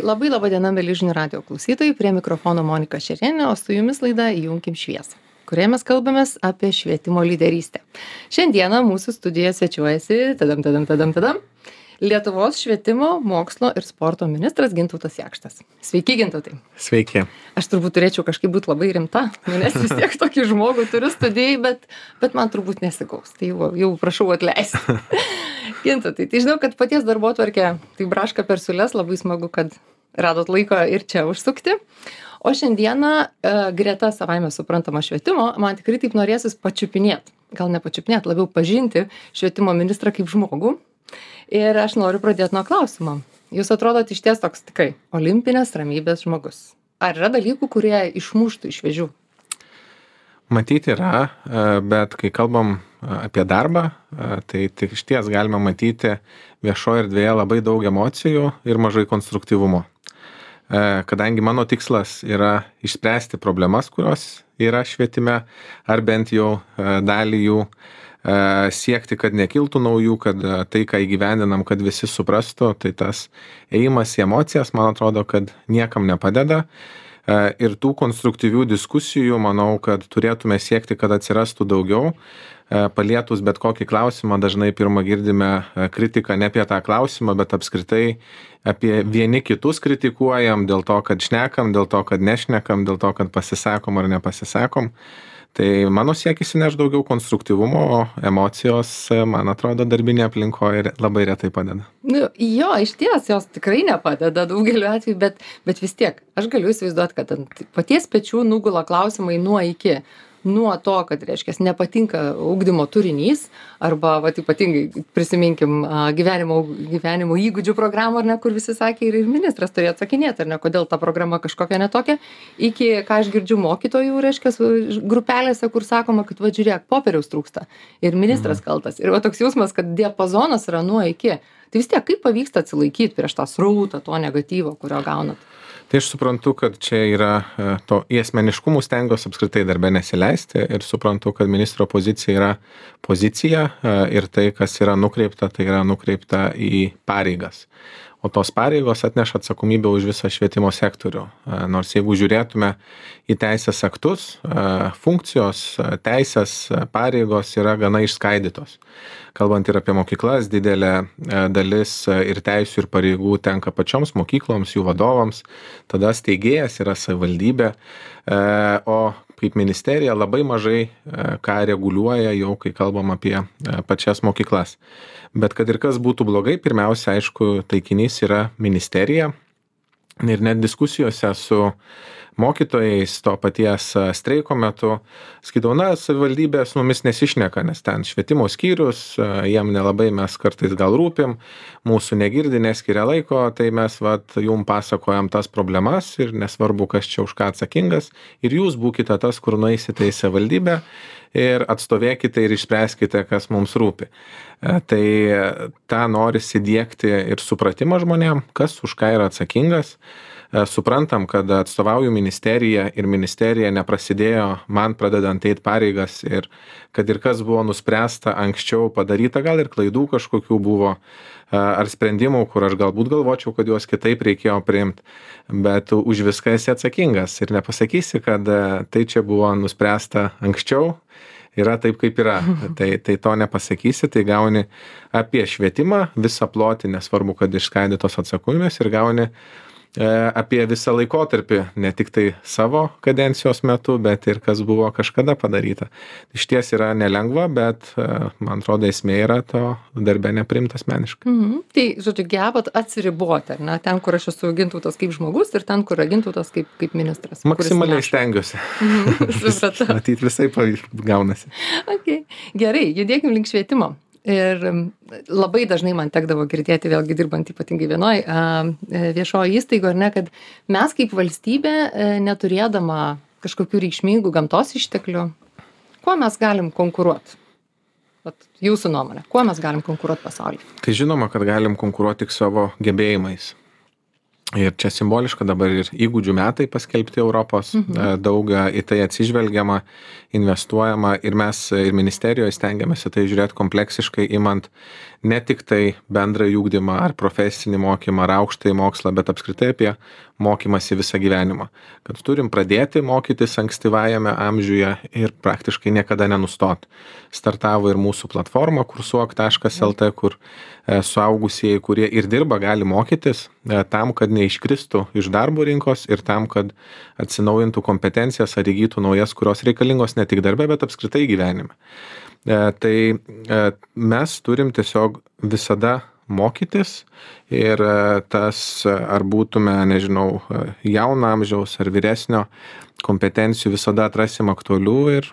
Labai laba diena, mėly žinių radio klausytojai, prie mikrofono Monika Šerienė, o su jumis laida Įjunkim šviesą, kurioje mes kalbamės apie švietimo lyderystę. Šiandieną mūsų studijoje svečiuojasi, tadam, tadam, tadam, tadam, Lietuvos švietimo, mokslo ir sporto ministras Gintautas Jakštas. Sveiki, Gintautai. Sveiki. Aš turbūt turėčiau kažkaip būti labai rimta, nes vis tiek tokį žmogų turiu studijai, bet, bet man turbūt nesikaus. Tai jau, jau prašau atleisti. Gintautai, tai žinau, kad paties darbo tvarkė, tai braška per sulės, labai smagu, kad radot laiko ir čia užsukti. O šiandieną e, greta savaime suprantama švietimo, man tikrai taip norėsis pačiupinėti, gal ne pačiupinėti, labiau pažinti švietimo ministrą kaip žmogų. Ir aš noriu pradėt nuo klausimo. Jūs atrodot išties toks tikrai olimpinės ramybės žmogus. Ar yra dalykų kurie išmuštų iš vėžių? Matyt yra, e, bet kai kalbam e, apie darbą, tai tik išties galime matyti viešoje erdvėje labai daug emocijų ir mažai konstruktyvumo. Kadangi mano tikslas yra išspręsti problemas, kurios yra švietime, ar bent jau dalį jų E, siekti, kad nekiltų naujų, kad e, tai, ką įgyvendinam, kad visi suprastų, tai tas ėjimas į emocijas, man atrodo, kad niekam nepadeda. E, ir tų konstruktyvių diskusijų, manau, kad turėtume siekti, kad atsirastų daugiau. Palietus bet kokį klausimą, dažnai pirmą girdime kritiką ne apie tą klausimą, bet apskritai apie vieni kitus kritikuojam dėl to, kad šnekam, dėl to, kad nešnekam, dėl to, kad pasisakom ar nepasisakom. Tai mano siekis įnešt daugiau konstruktyvumo o emocijos man atrodo darbinėj aplinkoj labai retai padeda. Nu jo išties jos tikrai nepadeda daugeliu atvejų bet bet vis tiek aš galiu įsivaizduot kad ant paties pečių nugula klausimai nuo iki nuo to kad reiškias nepatinka ugdymo turinys arba vat ypatingai prisiminkim gyvenimo gyvenimo įgūdžių programą ar ne kur visi sakė ir ministras turėjo atsakinėt ar ne kodėl ta programa kažkokia ne tokia iki ką aš girdžiu mokytojų reiškias grupelėse kur sakoma kad vat žiūrėk popieriaus trūksta ir ministras mhm. kaltas. Ir va toks jausmas kad diapazonas yra nuo iki. Tai vis tiek kaip pavyksta atsilaikyt prieš tą srautą to negatyvo kurio gaunat tai aš suprantu kad čia yra e, to į asmeniškumus stengiuos apskritai darbe nesileisti ir suprantu kad ministro pozicija yra pozicija e, ir tai kas yra nukreipta tai yra nukreipta į pareigas o tos pareigos atneša atsakomybę už visą švietimo sektorių. E, nors jeigu žiūrėtume į teisės aktus, e, funkcijos, e, teisės, pareigos yra gana išskaidytos. Kalbant ir apie mokyklas, didelė dalis ir teisų ir pareigų tenka pačioms mokykloms, jų vadovams, tada steigėjas yra savivaldybė, o kaip ministerija labai mažai ką reguliuoja jau, kai kalbam apie pačias mokyklas. Bet kad ir kas būtų blogai pirmiausia aišku taikinys yra ministerija. Ir net diskusijose su mokytojais to paties streiko metu sakydavo na savivaldybė su mumis nesišneka nes ten švietimo skyrius jiem nelabai mes kartais gal rūpim mūsų negirdi neskiria laiko tai mes vat jum pasakojam tas problemas ir nesvarbu kas čia už ką atsakingas ir jūs būkite tas kur nueisite į savivaldybę ir atstovėkite ir išspręskite, kas mums rūpi. E, tai tą norisi dėkti ir supratimą žmonėm, kas už ką yra atsakingas. E, suprantam, kad atstovauju ministeriją ir ministerija neprasidėjo man pradedant eiti pareigas ir kad ir kas buvo nuspręsta anksčiau padaryta, gal ir klaidų kažkokių buvo, ar sprendimų, kur aš galbūt galvočiau, kad juos kitaip reikėjo priimti, bet už viską esi atsakingas ir nepasakysi, kad tai čia buvo nuspręsta anksčiau, yra taip, kaip yra. Tai, tai to nepasakysi, tai gauni apie švietimą visą plotį, nesvarbu, kad išskaidytos atsakomybės ir gauni E, apie visą laikotarpį, ne tik tai savo kadencijos metu, bet ir kas buvo kažkada padaryta. Iš ties yra nelengva, bet e, man atrodo esmė yra to darbę neprimta asmeniškai. Mhm. Tai, žodžiu, gebat atsiriboti, ar ne, ten, kur aš esu gintautas kaip žmogus ir ten, kur yra gintautas kaip, kaip ministras. Maksimaliai stengiuosi. Mhm. Supratau. Matyt, visai gaunasi. Okay. Gerai, judėkim link švietimo ir labai dažnai man tekdavo girdėti vėlgi dirbant ypatingai vienoj e, viešoj įstaigoj ar ne kad mes kaip valstybė e, neturėdama kažkokių reikšmingų gamtos išteklių kuo mes galim konkuruot? Vat jūsų nuomone kuo mes galim konkuruot pasauly tai žinoma kad galim konkuruot tik savo gebėjimais Ir čia simboliška dabar ir įgūdžių metai paskelbti Europos, mhm. daug į tai atsižvelgiama, investuojama ir mes ir ministerijoje stengiamės į tai žiūrėti kompleksiškai, imant ne tik tai bendrąjį ūkdymą ar profesinį mokymą ar aukštąjį mokslą, bet apskritai apie mokymasi visą gyvenimą. Kad turim pradėti mokytis ankstyvajame amžiuje ir praktiškai niekada nenustot. Startavo ir mūsų platforma kursuok.lt, kur e, suaugusieji, kurie ir dirba, gali mokytis e, tam, kad neiškristų iš darbo rinkos ir tam, kad atsinaujintų kompetencijas ar įgytų naujas, kurios reikalingos ne tik darbe, bet apskritai gyvenime. E, tai mes turim tiesiog visada mokytis ir e, tas ar būtume nežinau jauno amžiaus ar vyresnio kompetencijų visada atrasim aktualių ir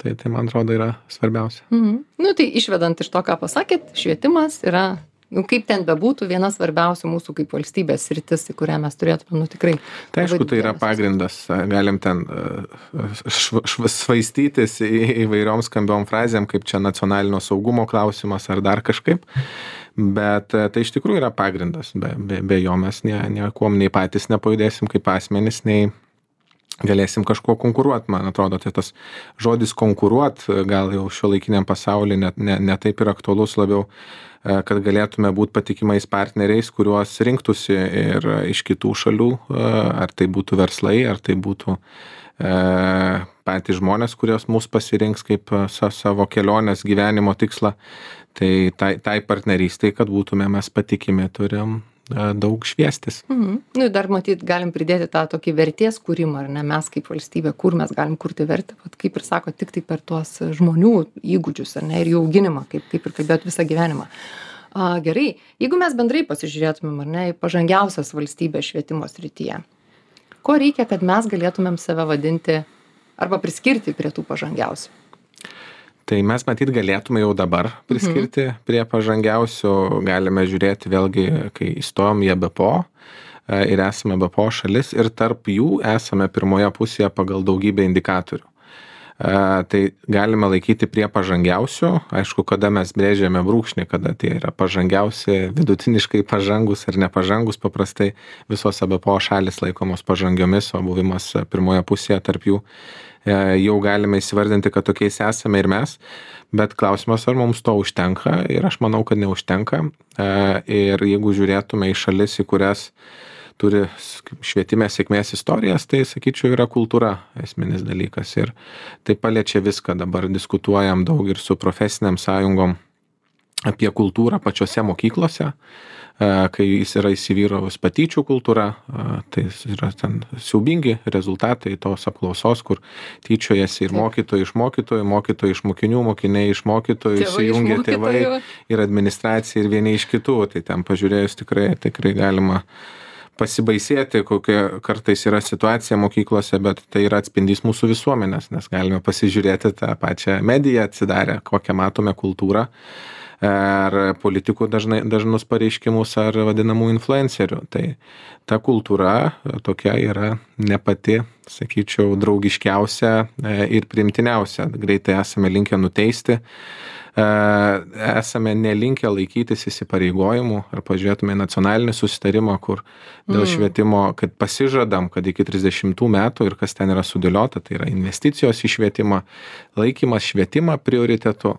tai tai man atrodo yra svarbiausia mhm. nu tai išvedant iš to ką pasakėt švietimas yra nu kaip ten bebūtų viena svarbiausių mūsų kaip valstybės sritis į kurią mes turėtume nu tikrai tai aišku tai yra pagrindas galim ten šv šv svaistytis įvairiom skambiom frazėm kaip čia nacionalinio saugumo klausimas ar dar kažkaip. Bet tai iš tikrųjų yra pagrindas be be be jo mes ne niekuom nei patys nepajudėsim kaip asmenys nei galėsim kažkuo konkuruot man atrodo tai tas žodis konkuruot gal jau šiuolaikiniam pasauly net ne ne taip ir aktualus labiau kad galėtume būt patikimais partneriais kuriuos rinktųsi ir iš kitų šalių e, ar tai būtų verslai ar tai būtų patys žmonės kuriuos mus pasirinks kaip sa savo kelionės gyvenimo tikslą. Tai tai tai partnerystei kad būtume mes patikimi turim e, daug šviestis. Mhm. Nu, dar matyt, galim pridėti tą tokį vertės kūrimą, ar ne mes kaip valstybė, kur mes galim kurti vertę, Vat, kaip ir sako, tik tai per tuos žmonių įgūdžius, ar ne, ir jų auginimą, kaip, kaip ir kalbėt visą gyvenimą. A, gerai, jeigu mes bendrai pasižiūrėtumėm, ar ne, į pažangiausias valstybės švietimo srityje, ko reikia, kad mes galėtumėm save vadinti arba priskirti prie tų pažangiausių? Tai mes matyt galėtume jau dabar priskirti mhm. prie pažangiausių. Galime žiūrėti vėlgi kai įstojom į ebpo e, ir esame bpo šalis ir tarp jų esame pirmoje pusėje pagal daugybę indikatorių. E, tai galime laikyti prie pažangiausių. Aišku kada mes brėžiame brūkšnį kada tie yra pažangiausi vidutiniškai pažangūs ar nepažangūs paprastai visos ebpo šalys laikomos pažangiomis o buvimas pirmoje pusėje tarp jų E, jau galime įsivardinti, kad tokiais esame ir mes, bet klausimas, ar mums to užtenka ir aš manau, kad neužtenka. E, ir jeigu žiūrėtume į šalis, į kurias turi švietime sėkmės istorijas, tai sakyčiau yra kultūra esminis dalykas ir tai paliečia viską. Dabar diskutuojam daug ir su profesiniam sąjungom apie kultūrą pačiose mokyklose kai jis yra įsivyravus patyčių kultūra, tai yra ten siaubingi rezultatai tos apklausos, kur tyčiojasi ir mokytojai iš mokytojų, mokytojai iš mokinių, mokiniai iš mokytojų, įsijungia tėvai ir administracija ir vieni iš kitų. Tai ten pažiūrėjus tikrai, tikrai galima pasibaisėti, kokia kartais yra situacija mokyklose, bet tai yra atspindys mūsų visuomenės, nes galime pasižiūrėti tą pačią mediją atsidarę, kokią matome kultūrą ar politikų dažnai dažnus pareiškimus ar vadinamų influencerių. Tai ta kultūra tokia yra ne pati sakyčiau draugiškiausia e, ir priimtiniausia. Greitai esame linkę nuteisti e, esame nelinkę laikytis įsipareigojimų ar pažiūrėtume į nacionalinį susitarimą kur dėl mm. švietimo kad pasižadam kad iki trisdešimtų metų ir kas ten yra sudėliota tai yra investicijos į švietimą laikymas švietimą prioritetu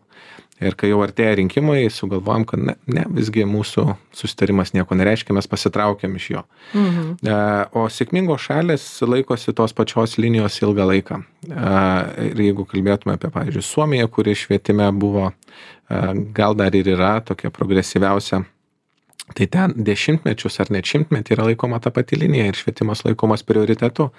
ir kai jau artėja rinkimai sugalvojom kad ne ne visgi mūsų susitarimas nieko nereiškia mes pasitraukiam iš jo mhm. E, o sėkmingos šalys laikosi tos pačios linijos ilgą laiką e, ir jeigu kalbėtume apie pavyzdžiui suomiją kuri švietime buvo e, gal dar ir yra tokia progresyviausia tai ten dešimtmečius ar net šimtmetį yra laikoma ta pati linija ir švietimas laikomas prioritetu.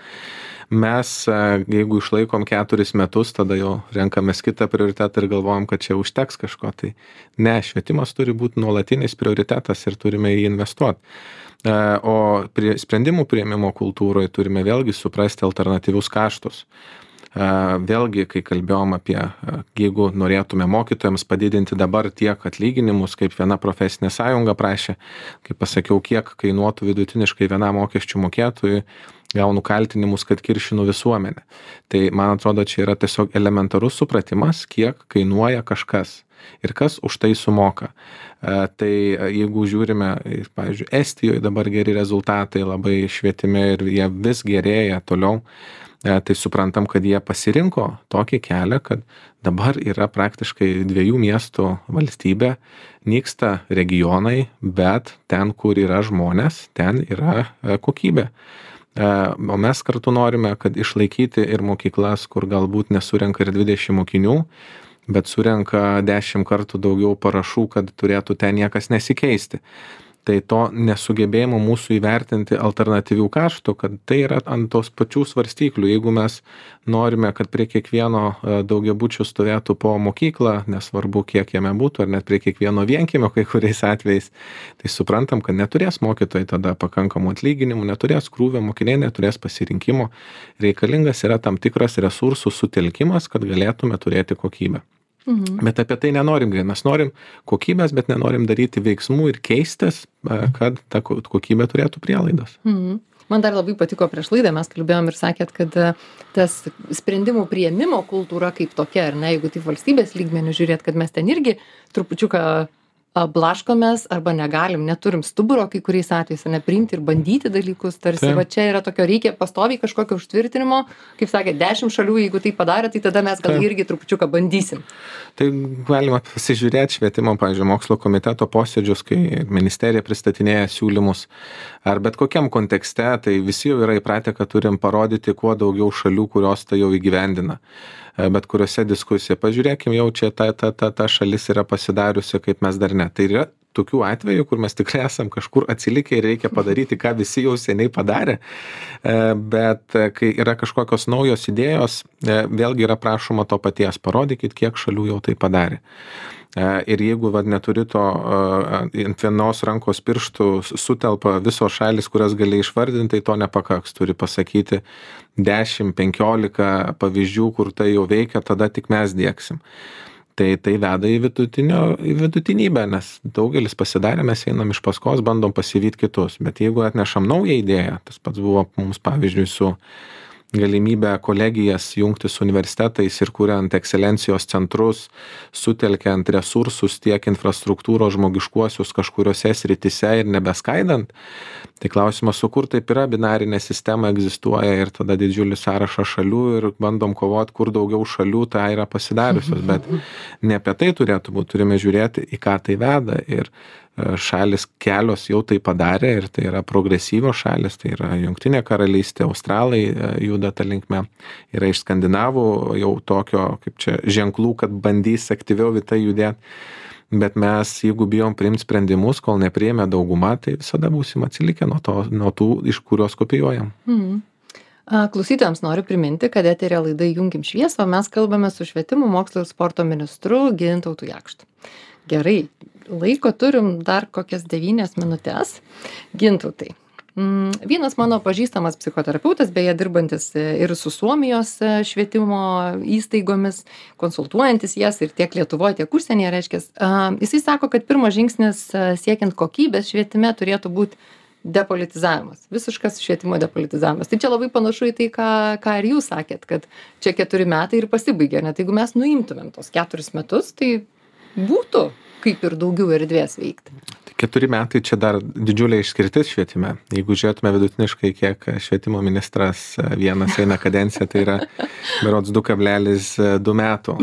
Mes jeigu išlaikom keturis metus tada jau renkamės kitą prioritetą ir galvojam kad čia užteks kažko. Tai ne švietimas turi būt nuolatinis prioritetas ir turime į jį investuot. O prie sprendimų priėmimo kultūroj turime vėlgi suprasti alternatyvius kaštus vėlgi kai kalbėjom apie jeigu norėtume mokytojams padidinti dabar tiek atlyginimus kaip viena profesinė sąjunga prašė kaip pasakiau kiek kainuotų vidutiniškai vienam mokesčių mokėtojui gaunu kaltinimus, kad kiršinu visuomenę. Tai man atrodo, čia yra tiesiog elementarus supratimas, kiek kainuoja kažkas ir kas už tai sumoka. E, tai jeigu žiūrime, pavyzdžiui, Estijoje dabar geri rezultatai labai švietime ir jie vis gerėja toliau, e, tai suprantam, kad jie pasirinko tokį kelią, kad dabar yra praktiškai dviejų miestų valstybė, nyksta regionai, bet ten, kur yra žmonės, ten yra e, kokybė. O mes kartu norime, kad išlaikyti ir mokyklas, kur galbūt nesurenka ir 20 mokinių, bet surenka dešimt kartų daugiau parašų, kad turėtų ten niekas nesikeisti. Tai to nesugebėjimo mūsų įvertinti alternatyvių kaštų, kad tai yra ant tos pačių svarstyklių. Jeigu mes norime, kad prie kiekvieno e, daugiabučių stovėtų po mokyklą, nesvarbu, kiek jame būtų, ar net prie kiekvieno vienkimio kai kuriais atvejais, tai suprantam, kad neturės mokytojai tada pakankamų atlyginimų, neturės krūvio, mokiniai neturės pasirinkimo. Reikalingas yra tam tikras resursų sutelkimas, kad galėtume turėti kokybę. Mhm. Bet apie tai nenorim, mes norim kokybės, bet nenorim daryti veiksmų ir keistis, kad ta kokybė turėtų prielaidas. Mhm. Man dar labai patiko prieš laidą, mes kalbėjom ir sakėt, kad tas sprendimų prieimimo kultūra kaip tokia, ar ne, jeigu tai valstybės lygmenių žiūrėt, kad mes ten irgi trupučiuką blaškomės arba negalim neturim stuburo kai kuriais atvejais ane priimti ir bandyti dalykus tarsi va čia yra tokio reikia pastoviai kažkokio užtvirtinimo kaip sakėt dešim šalių jeigu tai padarė tai tada mes gal irgi trupučiuką bandysim. Tai galima pasižiūrėt švietimo pavyzdžiui mokslo komiteto posėdžius kai ministerija pristatinėja siūlymus. Ar bet kokiam kontekste tai visi jau yra įpratę kad turim parodyti kuo daugiau šalių kurios tai jau įgyvendina bet kuriose diskusija pažiūrėkim jau čia ta ta ta ta šalis yra pasidariusi kaip mes dar ne. Tai yra tokių atvejų kur mes tikrai esam kažkur atsilikę ir reikia padaryti ką visi jau seniai padarė e, bet e, kai yra kažkokios naujos idėjos vėlgi yra prašoma to paties parodykit kiek šalių jau tai padarė Ir jeigu vad neturi to ant vienos rankos pirštų sutelpa visos šalis, kurias gali išvardinti, tai to nepakaks. Turi pasakyti 10-15 pavyzdžių, kur tai jau veikia, tada tik mes dėksim. Tai tai veda į, į vidutinybę, nes daugelis pasidarė, mes einam iš paskos, bandom pasivyti kitus. Bet jeigu atnešam naują idėją, tas pats buvo mums pavyzdžiui su galimybę kolegijas jungti su universitetais ir kuriant ekscelencijos centrus, sutelkiant resursus tiek infrastruktūros žmogiškuosius kažkuriuose sritise ir nebeskaidant. Tai klausimas, su kur taip yra, binarinė sistema egzistuoja ir tada didžiulis sąrašas šalių ir bandom kovoti, kur daugiau šalių tai yra pasidariusios, bet ne apie tai turėtų būti, turime žiūrėti, į ką tai veda. Ir šalys kelios jau tai padarė ir tai yra progresyvios šalys, tai yra Junktinė karalystė, Australai e, juda tą linkmę, yra iš Skandinavų jau tokio, kaip čia, ženklų, kad bandys aktyviau tai judėti. Bet mes, jeigu bijom priimti sprendimus, kol nepriėmė dauguma, tai visada būsim atsilikę nuo, to, nuo tų, iš kurios kopijuojam. Mm. Klausytojams noriu priminti, kad eterė laida Junkim šviesą, mes kalbame su švietimo mokslo ir sporto ministru Gintautu Jakštu. Gerai, laiko turim dar kokias devynias minutes. Gintautai. Mm, vienas mano pažįstamas psichoterapeutas, beje, dirbantis e, ir su Suomijos e, švietimo įstaigomis, konsultuojantis jas ir tiek Lietuvoje, tiek užsienyje, reiškia, jisai sako, kad pirmas žingsnis e, siekiant kokybės švietime turėtų būti depolitizavimas, visiškas švietimo depolitizavimas. Tai čia labai panašu į tai, ką, ką ir jūs sakėt, kad čia keturi metai ir pasibaigė, net jeigu mes nuimtumėm tos keturis metus, tai būtų kaip ir daugiau erdvės veikti keturi metai čia dar didžiulė išskirtis švietime. Jeigu žiūrėtume vidutiniškai, kiek švietimo ministras vienas eina kadenciją, tai yra berods 2,2 metų.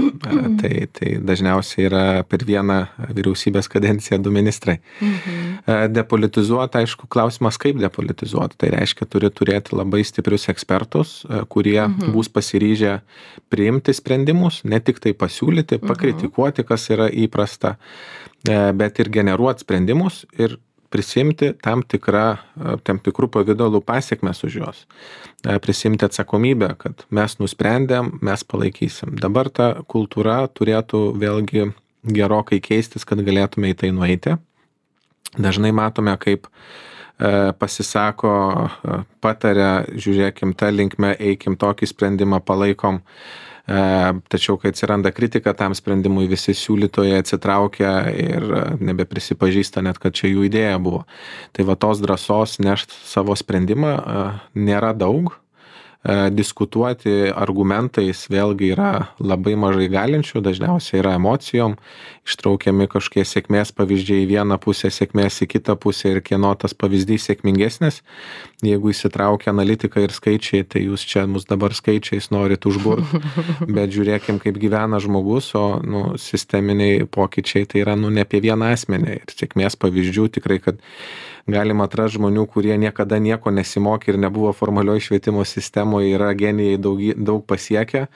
Tai, tai dažniausiai yra per vieną vyriausybės kadenciją du ministrai. Mhm. Depolitizuoti, aišku, klausimas, kaip depolitizuoti. Tai reiškia, turi turėti labai stiprius ekspertus, kurie mhm. bus pasiryžę priimti sprendimus, ne tik tai pasiūlyti, mhm. pakritikuoti, kas yra įprasta bet ir generuot sprendimus ir prisimti tam tikrą, e, tam tikrų pavydalų pasiekmes už juos. E, prisimti atsakomybę, kad mes nusprendėm, mes palaikysim. Dabar ta kultūra turėtų vėlgi gerokai keistis, kad galėtume į tai nueiti. Dažnai matome, kaip pasisako, pataria, žiūrėkim tą linkmę, eikim tokį sprendimą, palaikom tačiau kai atsiranda kritika tam sprendimui, visi siūlytojai atsitraukia ir nebeprisipažįsta net, kad čia jų idėja buvo. Tai va tos drąsos nešti savo sprendimą nėra daug, E, diskutuoti argumentais vėlgi yra labai mažai galinčių, dažniausiai yra emocijom, ištraukiami kažkokie sėkmės pavyzdžiai į vieną pusę, sėkmės į kitą pusę ir kieno tas pavyzdys sėkmingesnis. Jeigu įsitraukia analitika ir skaičiai, tai jūs čia mus dabar skaičiais norit užburti, bet žiūrėkim, kaip gyvena žmogus, o nu, sisteminiai pokyčiai tai yra nu, ne apie vieną asmenį. Ir sėkmės pavyzdžių tikrai, kad galima atrast žmonių kurie niekada nieko nesimokė ir nebuvo formalioj švietimo sistemoj yra genijai daugy daug pasiekę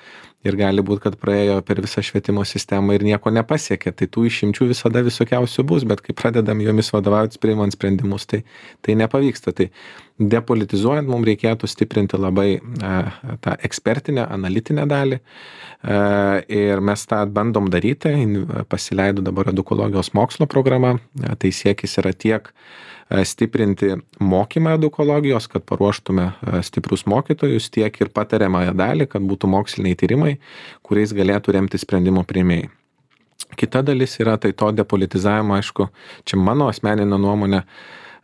ir gali būt kad praėjo per visą švietimo sistemą ir nieko nepasiekė. Tai tų išimčių visada visokiausių bus bet kai pradedam jomis vadovautis priimant sprendimus tai tai nepavyksta. Tai depolitizuojant mum reikėtų stiprinti labai a, tą ekspertinę analitinę dalį a, ir mes tą bandom daryti pasileido dabar edukologijos mokslo programa tai siekis yra tiek stiprinti mokymą edukologijos, kad paruoštume stiprus mokytojus, tiek ir patariamąją dalį, kad būtų moksliniai tyrimai, kuriais galėtų remti sprendimų prieimėjai. Kita dalis yra tai to depolitizavimo, aišku, čia mano asmeninė nuomonė,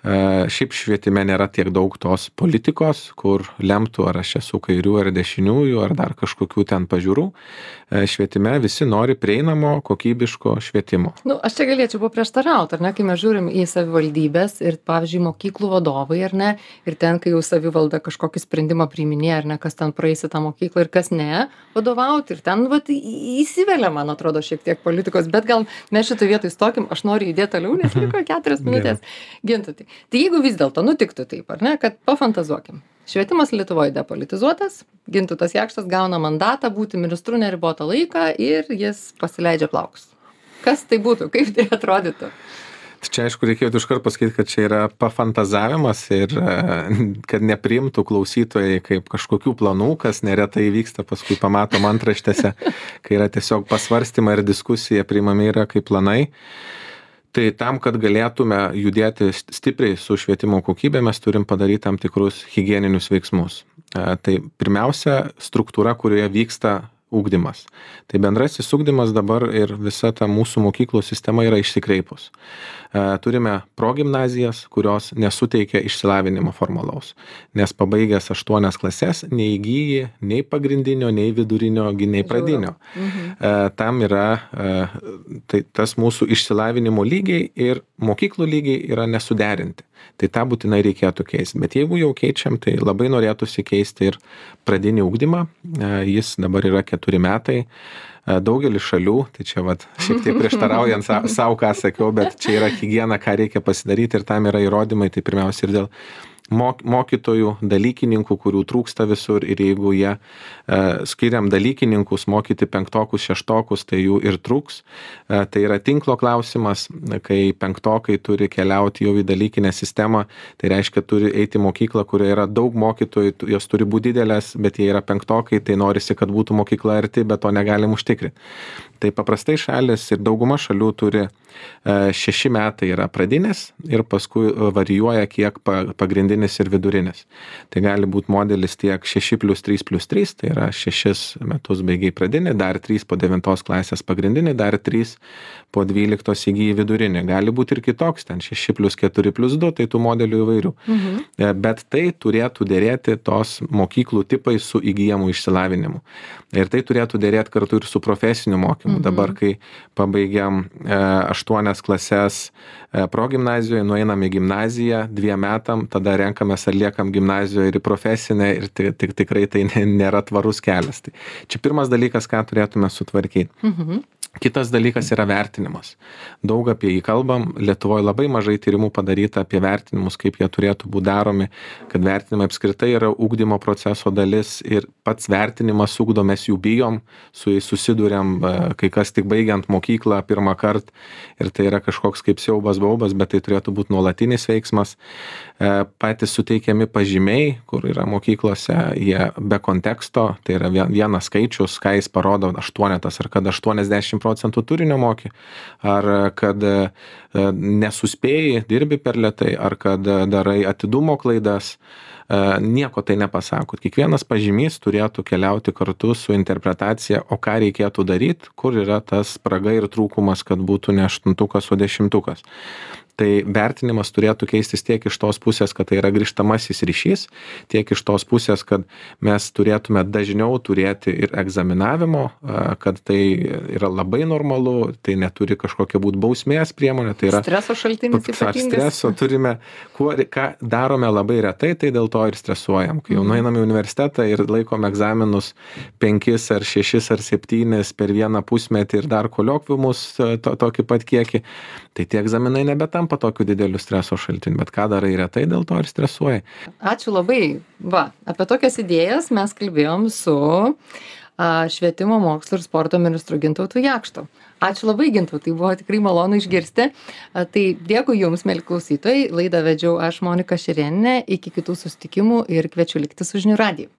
E, šiaip švietime nėra tiek daug tos politikos, kur lemtų, ar aš esu kairių ar dešiniųjų, ar dar kažkokių ten pažiūrų. E, švietime visi nori prieinamo, kokybiško švietimo. Nu, aš čia galėčiau paprieštarauti, ar ne, kai mes žiūrim į savivaldybės ir, pavyzdžiui, mokyklų vadovai, ar ne, ir ten, kai jau savivalda kažkokį sprendimą priiminėja, ar ne, kas ten praeisi tą mokyklą ir kas ne, vadovauti. Ir ten, vat, įsivelia, man atrodo, šiek tiek politikos, bet gal mes šitoje vietoje stokim, aš noriu judėti toliau, nes liko keturias minutės. Gintutai tai jeigu vis dėlto nutiktų taip ar ne kad pafantazuokim švietimas lietuvoj depolitizuotas gintautas jakštas gauna mandatą būti ministru neribotą laiką ir jis pasileidžia plaukus. Kas tai būtų? Kaip tai atrodytų? Čia aišku reikėtų iškart pasakyti, kad čia yra pafantazavimas ir e, kad nepriimtų klausytojai kaip kažkokių planų, kas neretai vyksta, paskui pamatom antraštėse, kai yra tiesiog pasvarstymai ir diskusija priimami yra kaip planai tai tam kad galėtume judėti stipriai su švietimo kokybe mes turim padaryt tam tikrus higieninius veiksmus. E, tai pirmiausia struktūra kurioje vyksta ugdymas. Tai bendrasis ugdymas dabar ir visa ta mūsų mokyklų sistema yra išsikreipus. E, turime progimnazijas kurios nesuteikia išsilavinimo formalaus. Nes pabaigęs aštuonias klases neįgyji nei pagrindinio nei vidurinio nei pradinio. Mhm. E, tam yra e, tai tas mūsų išsilavinimo lygiai ir mokyklų lygiai yra nesuderinti. Tai tą būtinai reikėtų keist bet jeigu jau keičiam tai labai norėtųsi keisti ir pradinį ugdymą. Jis dabar yra keturi metai. Daugelis šalių tai čia vat šiek tiek prieštaraujant sa sau ką sakiau bet čia yra higiena ką reikia pasidaryt ir tam yra įrodymai tai pirmiausia ir dėl mok mokytojų dalykininkų kurių trūksta visur ir jeigu jie e, skiriam dalykininkus mokyti penktokus šeštokus tai jų ir trūks. E, tai yra tinklo klausimas kai penktokai turi keliauti jau į dalykinę sistemą tai reiškia turi eit į mokyklą kurioje yra daug mokytojų jos turi būt didelės bet jie yra penktokai tai norisi kad būtų mokykla arti bet to negalim užtikrint tai paprastai šalys ir dauguma šalių turi e, šeši metai yra pradinis ir paskui varijuoja kiek pa pagrindinis ir vidurinis. Tai gali būti modelis tiek 6 plus 3 plus 3, tai yra 6 metus baigiai pradinį, dar 3 po 9 klasės pagrindinį, dar 3 po 12 įgyji vidurinį. Gali būti ir kitoks, ten 6 plus 4 plus 2, tai tų modelių įvairių. Mhm. E, bet tai turėtų dėrėti tos mokyklų tipai su įgyjamu išsilavinimu. Ir tai turėtų dėrėti kartu ir su profesiniu mokymu. Mhm. Dabar, kai pabaigiam e, 8 klases e, progimnazijoje, nueinam į gimnaziją dviem metam, tada renkamės ar liekam gimnazijoje ir į profesinę ir tik, tik tikrai tai nėra tvarus kelias. Tai čia pirmas dalykas, ką turėtume sutvarkyti. Mhm kitas dalykas yra vertinimas. Daug apie jį kalbam. Lietuvoj labai mažai tyrimų padaryta apie vertinimus kaip jie turėtų būt daromi kad vertinimai apskritai yra ugdymo proceso dalis ir pats vertinimas ugdo mes jų bijom su jais susiduriam kai kas tik baigiant mokyklą pirmąkart ir tai yra kažkoks kaip siaubas baubas bet tai turėtų būt nuolatinis veiksmas. e, patys suteikiami pažymiai kur yra mokyklose jie be konteksto tai yra vienas skaičius ką jis parodo aštuonetas ar kad aštuoniasdešim procentų turinio moki, ar kad e, nesuspėjai, dirbi per lietai, ar kad darai atidumo klaidas nieko tai nepasako. Kiekvienas pažymys turėtų keliauti kartu su interpretacija, o ką reikėtų daryti, kur yra tas spraga ir trūkumas, kad būtų ne aštuntukas, o dešimtukas tai vertinimas turėtų keistis tiek iš tos pusės kad tai yra grįžtamasis ryšys tiek iš tos pusės kad mes turėtume dažniau turėti ir egzaminavimo kad tai yra labai normalu tai neturi kažkokia būt bausmės priemonė tai yra streso šaltinis ypatingas streso turime kuo ką darome labai retai tai dėl to ir stresuojam kai jau mhm. nueinam į universitetą ir laikom egzaminus penkis ar šešis ar septynis per vieną pusmetį ir dar koliokviumus to tokį pat kiekį tai tie egzaminai nebetampa tokiu dideliu streso šaltiniu bet ką darai retai dėl to ir stresuoji. Ačiū labai. Va apie tokias idėjas mes kalbėjom su a, švietimo mokslo ir sporto ministru gintautu jakštu. Ačiū labai gintautai buvo tikrai malonu išgirsti. A, tai dėkui jums mieli klausytojai. Laidą vedžiau aš monika šerėnienė iki kitų susitikimų ir kviečiu likti su žinių radiju